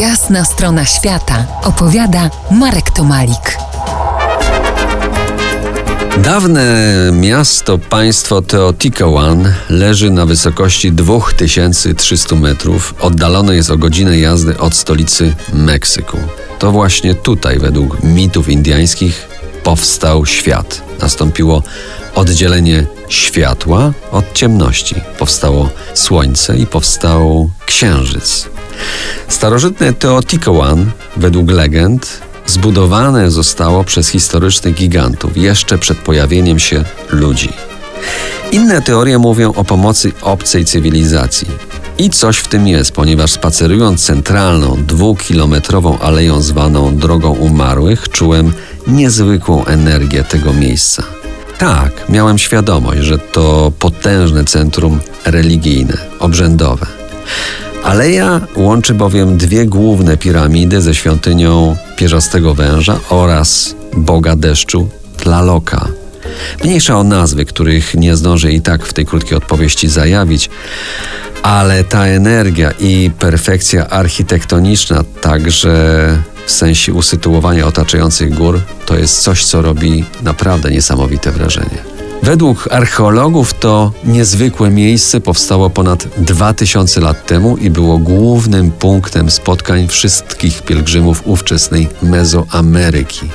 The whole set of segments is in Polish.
Jasna strona świata opowiada Marek Tomalik. Dawne miasto, państwo Teotihuacan leży na wysokości 2300 metrów. Oddalone jest o godzinę jazdy od stolicy Meksyku. To właśnie tutaj, według mitów indyjskich, powstał świat. Nastąpiło oddzielenie światła od ciemności. Powstało słońce i powstał księżyc. Starożytne Teotihuacan, według legend, zbudowane zostało przez historycznych gigantów jeszcze przed pojawieniem się ludzi. Inne teorie mówią o pomocy obcej cywilizacji. I coś w tym jest, ponieważ spacerując centralną, dwukilometrową aleją zwaną Drogą Umarłych, czułem niezwykłą energię tego miejsca. Tak, miałem świadomość, że to potężne centrum religijne, obrzędowe. Aleja łączy bowiem dwie główne piramidy ze świątynią pierzastego węża oraz boga deszczu Tlaloka. Mniejsza o nazwy, których nie zdążę i tak w tej krótkiej odpowiedzi zajawić, ale ta energia i perfekcja architektoniczna, także w sensie usytuowania otaczających gór, to jest coś, co robi naprawdę niesamowite wrażenie. Według archeologów to niezwykłe miejsce powstało ponad 2000 lat temu i było głównym punktem spotkań wszystkich pielgrzymów ówczesnej Mezoameryki.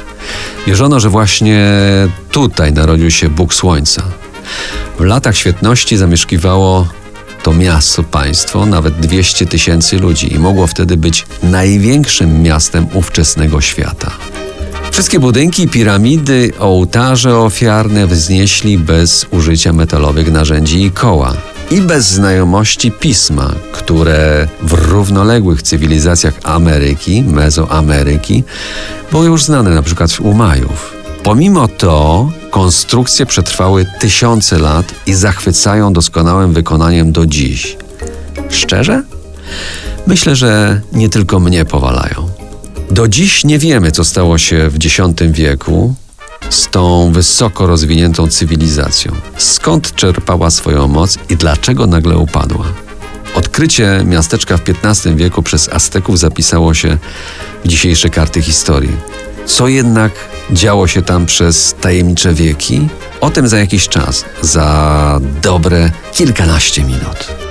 Wierzono, że właśnie tutaj narodził się Bóg Słońca. W latach świetności zamieszkiwało to miasto, państwo, nawet 200 tysięcy ludzi i mogło wtedy być największym miastem ówczesnego świata. Wszystkie budynki, piramidy, ołtarze ofiarne wznieśli bez użycia metalowych narzędzi i koła. I bez znajomości pisma, które w równoległych cywilizacjach Ameryki, Mezoameryki, było już znane na przykład u Majów. Pomimo to konstrukcje przetrwały tysiące lat i zachwycają doskonałym wykonaniem do dziś. Szczerze? Myślę, że nie tylko mnie powalają. Do dziś nie wiemy, co stało się w X wieku z tą wysoko rozwiniętą cywilizacją. Skąd czerpała swoją moc i dlaczego nagle upadła? Odkrycie miasteczka w XV wieku przez Azteków zapisało się w dzisiejsze karty historii. Co jednak działo się tam przez tajemnicze wieki? O tym za jakiś czas, za dobre kilkanaście minut.